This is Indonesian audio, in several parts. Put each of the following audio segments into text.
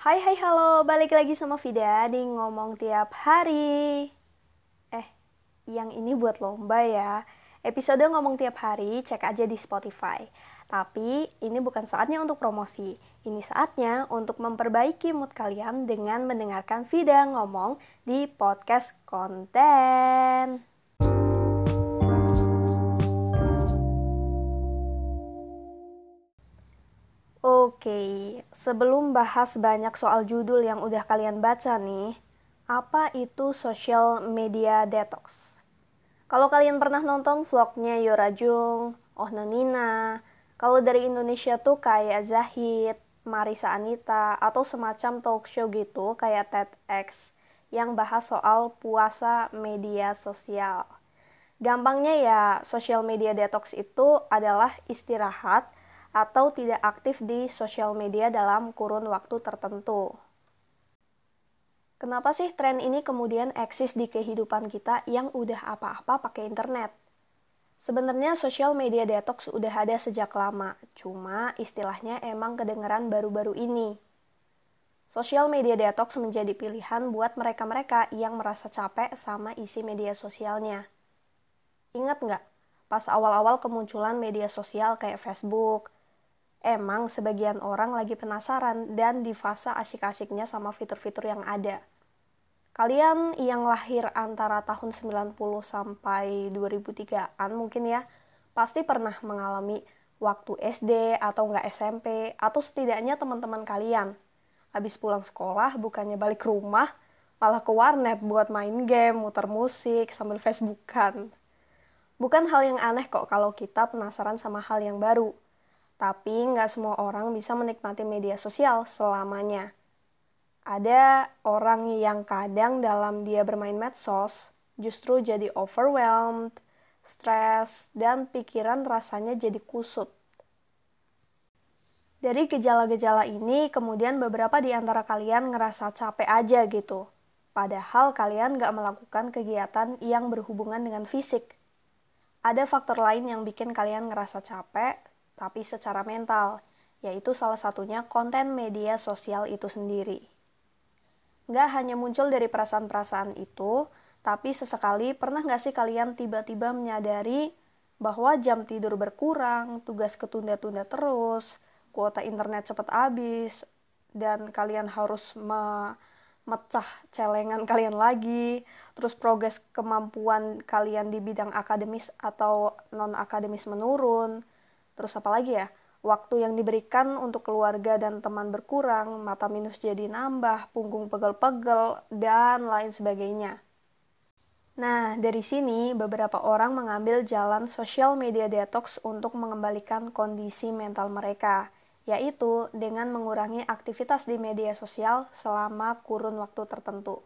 Hai hai halo, balik lagi sama Vida di ngomong tiap hari. Eh, yang ini buat lomba ya. Episode ngomong tiap hari cek aja di Spotify. Tapi ini bukan saatnya untuk promosi. Ini saatnya untuk memperbaiki mood kalian dengan mendengarkan Vida ngomong di podcast konten. Oke, sebelum bahas banyak soal judul yang udah kalian baca nih, apa itu social media detox? Kalau kalian pernah nonton vlognya Yorajung, Oh Nonina, kalau dari Indonesia tuh kayak Zahid, Marisa Anita, atau semacam talk show gitu kayak TEDx yang bahas soal puasa media sosial. Gampangnya ya, social media detox itu adalah istirahat atau tidak aktif di sosial media dalam kurun waktu tertentu. Kenapa sih tren ini kemudian eksis di kehidupan kita yang udah apa-apa pakai internet? Sebenarnya social media detox udah ada sejak lama, cuma istilahnya emang kedengeran baru-baru ini. Social media detox menjadi pilihan buat mereka-mereka yang merasa capek sama isi media sosialnya. Ingat nggak, pas awal-awal kemunculan media sosial kayak Facebook, Emang sebagian orang lagi penasaran dan di fase asyik-asyiknya sama fitur-fitur yang ada. Kalian yang lahir antara tahun 90 sampai 2003-an mungkin ya, pasti pernah mengalami waktu SD atau enggak SMP, atau setidaknya teman-teman kalian. Habis pulang sekolah, bukannya balik rumah, malah ke warnet buat main game, muter musik, sambil Facebookan. Bukan hal yang aneh kok kalau kita penasaran sama hal yang baru tapi nggak semua orang bisa menikmati media sosial selamanya. Ada orang yang kadang dalam dia bermain medsos justru jadi overwhelmed, stres, dan pikiran rasanya jadi kusut. Dari gejala-gejala ini, kemudian beberapa di antara kalian ngerasa capek aja gitu. Padahal kalian nggak melakukan kegiatan yang berhubungan dengan fisik. Ada faktor lain yang bikin kalian ngerasa capek, tapi secara mental, yaitu salah satunya konten media sosial itu sendiri. Nggak hanya muncul dari perasaan-perasaan itu, tapi sesekali pernah nggak sih kalian tiba-tiba menyadari bahwa jam tidur berkurang, tugas ketunda-tunda terus, kuota internet cepat habis, dan kalian harus memecah celengan kalian lagi, terus progres kemampuan kalian di bidang akademis atau non-akademis menurun, Terus apa lagi ya? Waktu yang diberikan untuk keluarga dan teman berkurang, mata minus jadi nambah, punggung pegel-pegel, dan lain sebagainya. Nah, dari sini beberapa orang mengambil jalan social media detox untuk mengembalikan kondisi mental mereka, yaitu dengan mengurangi aktivitas di media sosial selama kurun waktu tertentu.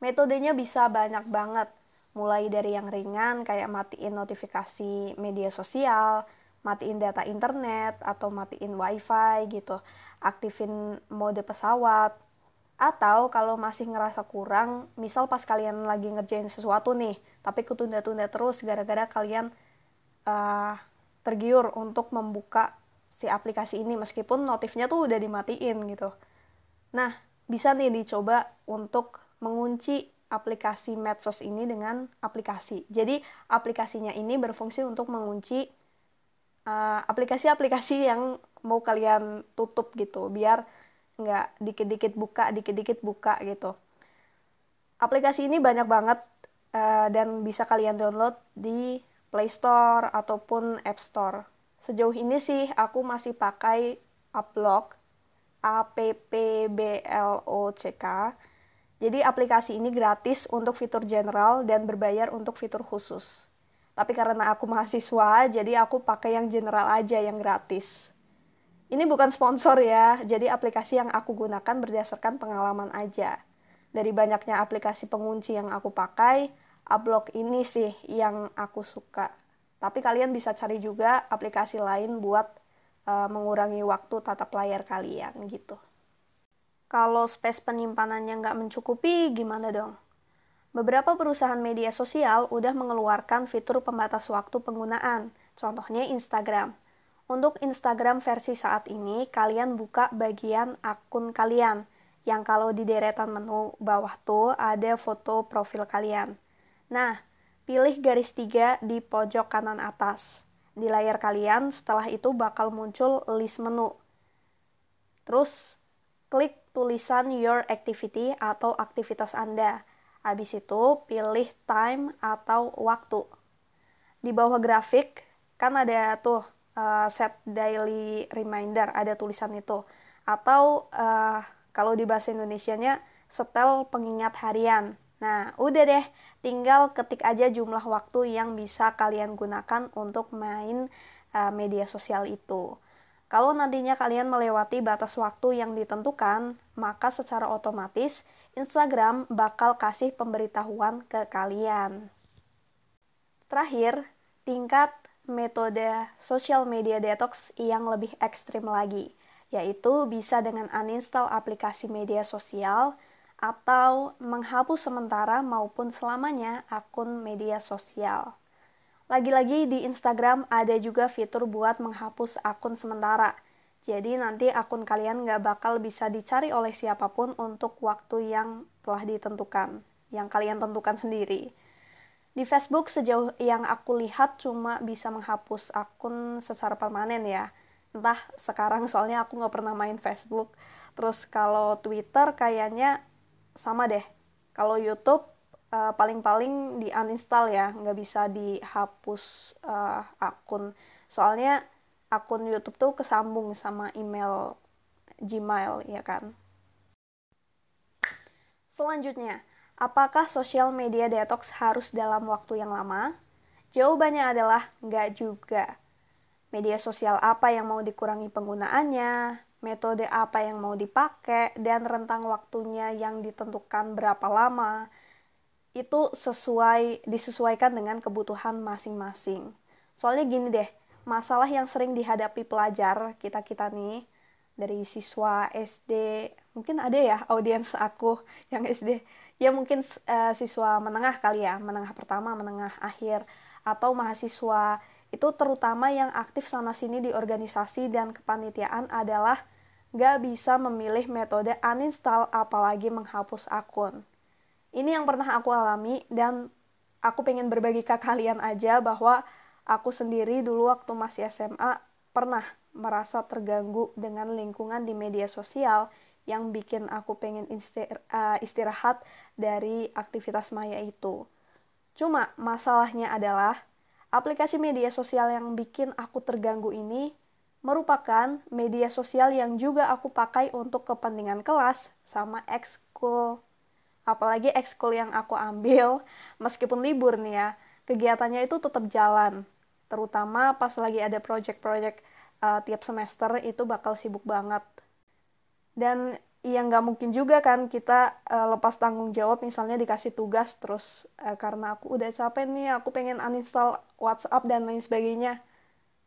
Metodenya bisa banyak banget, mulai dari yang ringan kayak matiin notifikasi media sosial, matiin data internet atau matiin wifi gitu aktifin mode pesawat. Atau kalau masih ngerasa kurang misal pas kalian lagi ngerjain sesuatu nih tapi ketunda-tunda terus gara-gara kalian uh, tergiur untuk membuka si aplikasi ini meskipun notifnya tuh udah dimatiin gitu. Nah bisa nih dicoba untuk mengunci aplikasi medsos ini dengan aplikasi. Jadi aplikasinya ini berfungsi untuk mengunci aplikasi-aplikasi uh, yang mau kalian tutup gitu biar nggak dikit-dikit buka dikit-dikit buka gitu. Aplikasi ini banyak banget uh, dan bisa kalian download di Play Store ataupun App Store. Sejauh ini sih aku masih pakai Uplock A P P B L O C K. Jadi aplikasi ini gratis untuk fitur general dan berbayar untuk fitur khusus tapi karena aku mahasiswa, jadi aku pakai yang general aja, yang gratis. Ini bukan sponsor ya, jadi aplikasi yang aku gunakan berdasarkan pengalaman aja. Dari banyaknya aplikasi pengunci yang aku pakai, Uplock ini sih yang aku suka. Tapi kalian bisa cari juga aplikasi lain buat uh, mengurangi waktu tatap layar kalian gitu. Kalau space penyimpanannya nggak mencukupi, gimana dong? Beberapa perusahaan media sosial udah mengeluarkan fitur pembatas waktu penggunaan, contohnya Instagram. Untuk Instagram versi saat ini, kalian buka bagian akun kalian. yang kalau di deretan menu bawah tuh ada foto profil kalian. Nah, pilih garis tiga di pojok kanan atas. Di layar kalian, setelah itu bakal muncul list menu. Terus, klik tulisan your activity atau aktivitas Anda. Habis itu, pilih time atau waktu. Di bawah grafik, kan ada tuh uh, set daily reminder, ada tulisan itu. Atau uh, kalau di bahasa Indonesianya, setel pengingat harian. Nah, udah deh, tinggal ketik aja jumlah waktu yang bisa kalian gunakan untuk main uh, media sosial itu. Kalau nantinya kalian melewati batas waktu yang ditentukan, maka secara otomatis Instagram bakal kasih pemberitahuan ke kalian. Terakhir, tingkat metode social media detox yang lebih ekstrim lagi yaitu bisa dengan uninstall aplikasi media sosial atau menghapus sementara maupun selamanya akun media sosial. Lagi-lagi di Instagram ada juga fitur buat menghapus akun sementara. Jadi nanti akun kalian nggak bakal bisa dicari oleh siapa pun untuk waktu yang telah ditentukan, yang kalian tentukan sendiri. Di Facebook sejauh yang aku lihat cuma bisa menghapus akun secara permanen ya. Entah sekarang soalnya aku nggak pernah main Facebook. Terus kalau Twitter kayaknya sama deh. Kalau YouTube uh, paling-paling di uninstall ya nggak bisa dihapus uh, akun. Soalnya akun YouTube tuh kesambung sama email Gmail ya kan selanjutnya apakah sosial media detox harus dalam waktu yang lama jawabannya adalah nggak juga media sosial apa yang mau dikurangi penggunaannya, metode apa yang mau dipakai, dan rentang waktunya yang ditentukan berapa lama. Itu sesuai disesuaikan dengan kebutuhan masing-masing. Soalnya gini deh, masalah yang sering dihadapi pelajar kita-kita nih dari siswa SD, mungkin ada ya audiens aku yang SD, ya mungkin uh, siswa menengah kali ya, menengah pertama, menengah akhir, atau mahasiswa itu terutama yang aktif sana-sini di organisasi dan kepanitiaan adalah gak bisa memilih metode uninstall apalagi menghapus akun. Ini yang pernah aku alami dan aku pengen berbagi ke kalian aja bahwa aku sendiri dulu waktu masih SMA pernah merasa terganggu dengan lingkungan di media sosial yang bikin aku pengen eh, istirahat dari aktivitas maya itu. Cuma masalahnya adalah Aplikasi media sosial yang bikin aku terganggu ini merupakan media sosial yang juga aku pakai untuk kepentingan kelas sama ekskul. Apalagi ekskul yang aku ambil, meskipun libur nih ya, kegiatannya itu tetap jalan. Terutama pas lagi ada project-project uh, tiap semester itu bakal sibuk banget. Dan ya nggak mungkin juga kan kita uh, lepas tanggung jawab misalnya dikasih tugas terus uh, karena aku udah capek nih aku pengen uninstall WhatsApp dan lain sebagainya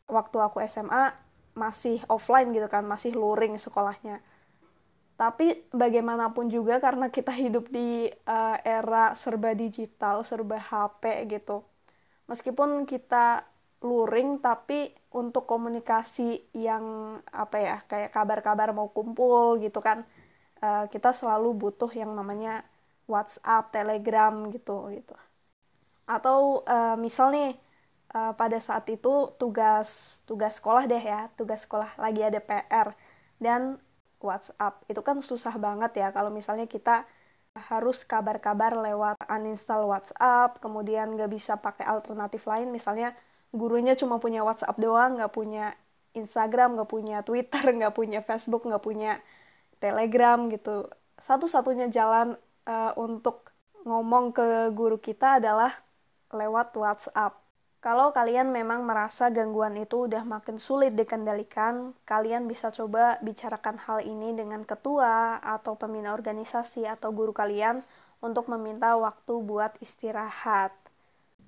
waktu aku SMA masih offline gitu kan masih luring sekolahnya tapi bagaimanapun juga karena kita hidup di uh, era serba digital serba HP gitu meskipun kita luring tapi untuk komunikasi yang apa ya kayak kabar-kabar mau kumpul gitu kan uh, kita selalu butuh yang namanya WhatsApp, Telegram gitu gitu. Atau uh, misal nih uh, pada saat itu tugas tugas sekolah deh ya, tugas sekolah lagi ada PR dan WhatsApp. Itu kan susah banget ya kalau misalnya kita harus kabar-kabar lewat uninstall WhatsApp, kemudian nggak bisa pakai alternatif lain, misalnya gurunya cuma punya WhatsApp doang, nggak punya Instagram, nggak punya Twitter, nggak punya Facebook, nggak punya Telegram gitu. Satu-satunya jalan uh, untuk ngomong ke guru kita adalah lewat WhatsApp. Kalau kalian memang merasa gangguan itu udah makin sulit dikendalikan, kalian bisa coba bicarakan hal ini dengan ketua atau pembina organisasi atau guru kalian untuk meminta waktu buat istirahat.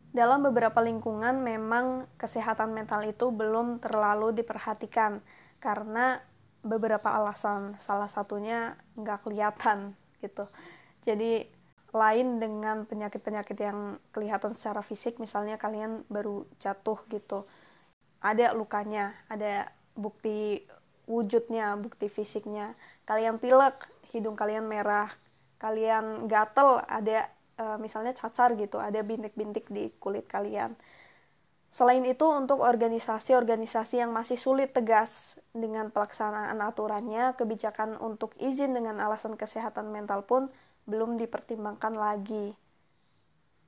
Dalam beberapa lingkungan memang kesehatan mental itu belum terlalu diperhatikan karena beberapa alasan. Salah satunya nggak kelihatan gitu. Jadi lain dengan penyakit-penyakit yang kelihatan secara fisik misalnya kalian baru jatuh gitu. Ada lukanya ada bukti wujudnya bukti fisiknya. Kalian pilek hidung kalian merah, kalian gatel, ada uh, misalnya cacar gitu, ada bintik-bintik di kulit kalian. Selain itu, untuk organisasi-organisasi yang masih sulit tegas dengan pelaksanaan aturannya, kebijakan untuk izin dengan alasan kesehatan mental pun belum dipertimbangkan lagi.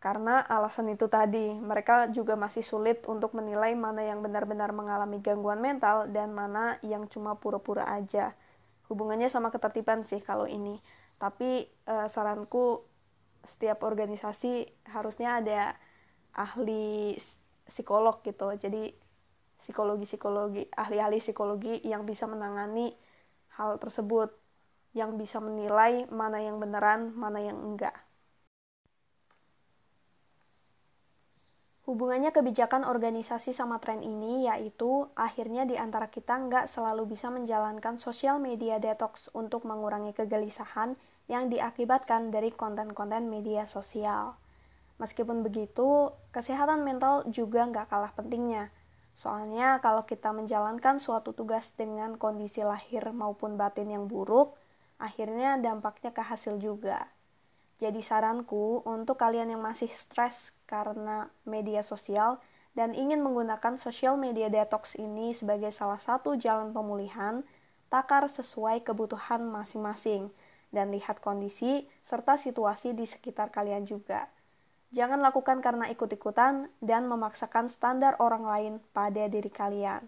Karena alasan itu tadi, mereka juga masih sulit untuk menilai mana yang benar-benar mengalami gangguan mental dan mana yang cuma pura-pura aja. Hubungannya sama ketertiban sih kalau ini. Tapi eh, saranku setiap organisasi harusnya ada ahli psikolog gitu. Jadi psikologi-psikologi, ahli-ahli psikologi yang bisa menangani hal tersebut, yang bisa menilai mana yang beneran, mana yang enggak. Hubungannya kebijakan organisasi sama tren ini yaitu akhirnya di antara kita nggak selalu bisa menjalankan sosial media detox untuk mengurangi kegelisahan yang diakibatkan dari konten-konten media sosial. Meskipun begitu, kesehatan mental juga nggak kalah pentingnya. Soalnya kalau kita menjalankan suatu tugas dengan kondisi lahir maupun batin yang buruk, akhirnya dampaknya ke hasil juga. Jadi saranku untuk kalian yang masih stres karena media sosial dan ingin menggunakan social media detox ini sebagai salah satu jalan pemulihan, takar sesuai kebutuhan masing-masing dan lihat kondisi serta situasi di sekitar kalian juga. Jangan lakukan karena ikut-ikutan dan memaksakan standar orang lain pada diri kalian.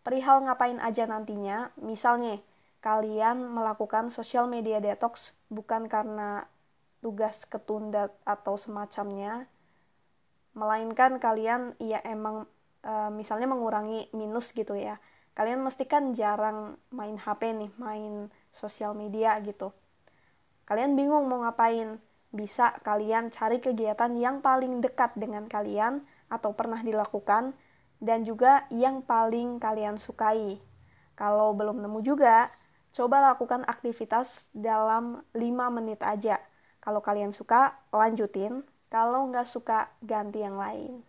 Perihal ngapain aja nantinya, misalnya kalian melakukan social media detox bukan karena tugas ketunda atau semacamnya melainkan kalian ya emang e, misalnya mengurangi minus gitu ya kalian mesti kan jarang main HP nih main sosial media gitu kalian bingung mau ngapain bisa kalian cari kegiatan yang paling dekat dengan kalian atau pernah dilakukan dan juga yang paling kalian sukai kalau belum nemu juga coba lakukan aktivitas dalam 5 menit aja kalau kalian suka, lanjutin. Kalau nggak suka, ganti yang lain.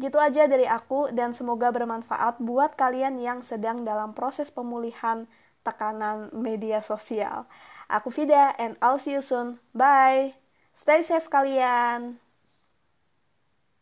Gitu aja dari aku dan semoga bermanfaat buat kalian yang sedang dalam proses pemulihan tekanan media sosial. Aku Vida and I'll see you soon. Bye. Stay safe kalian.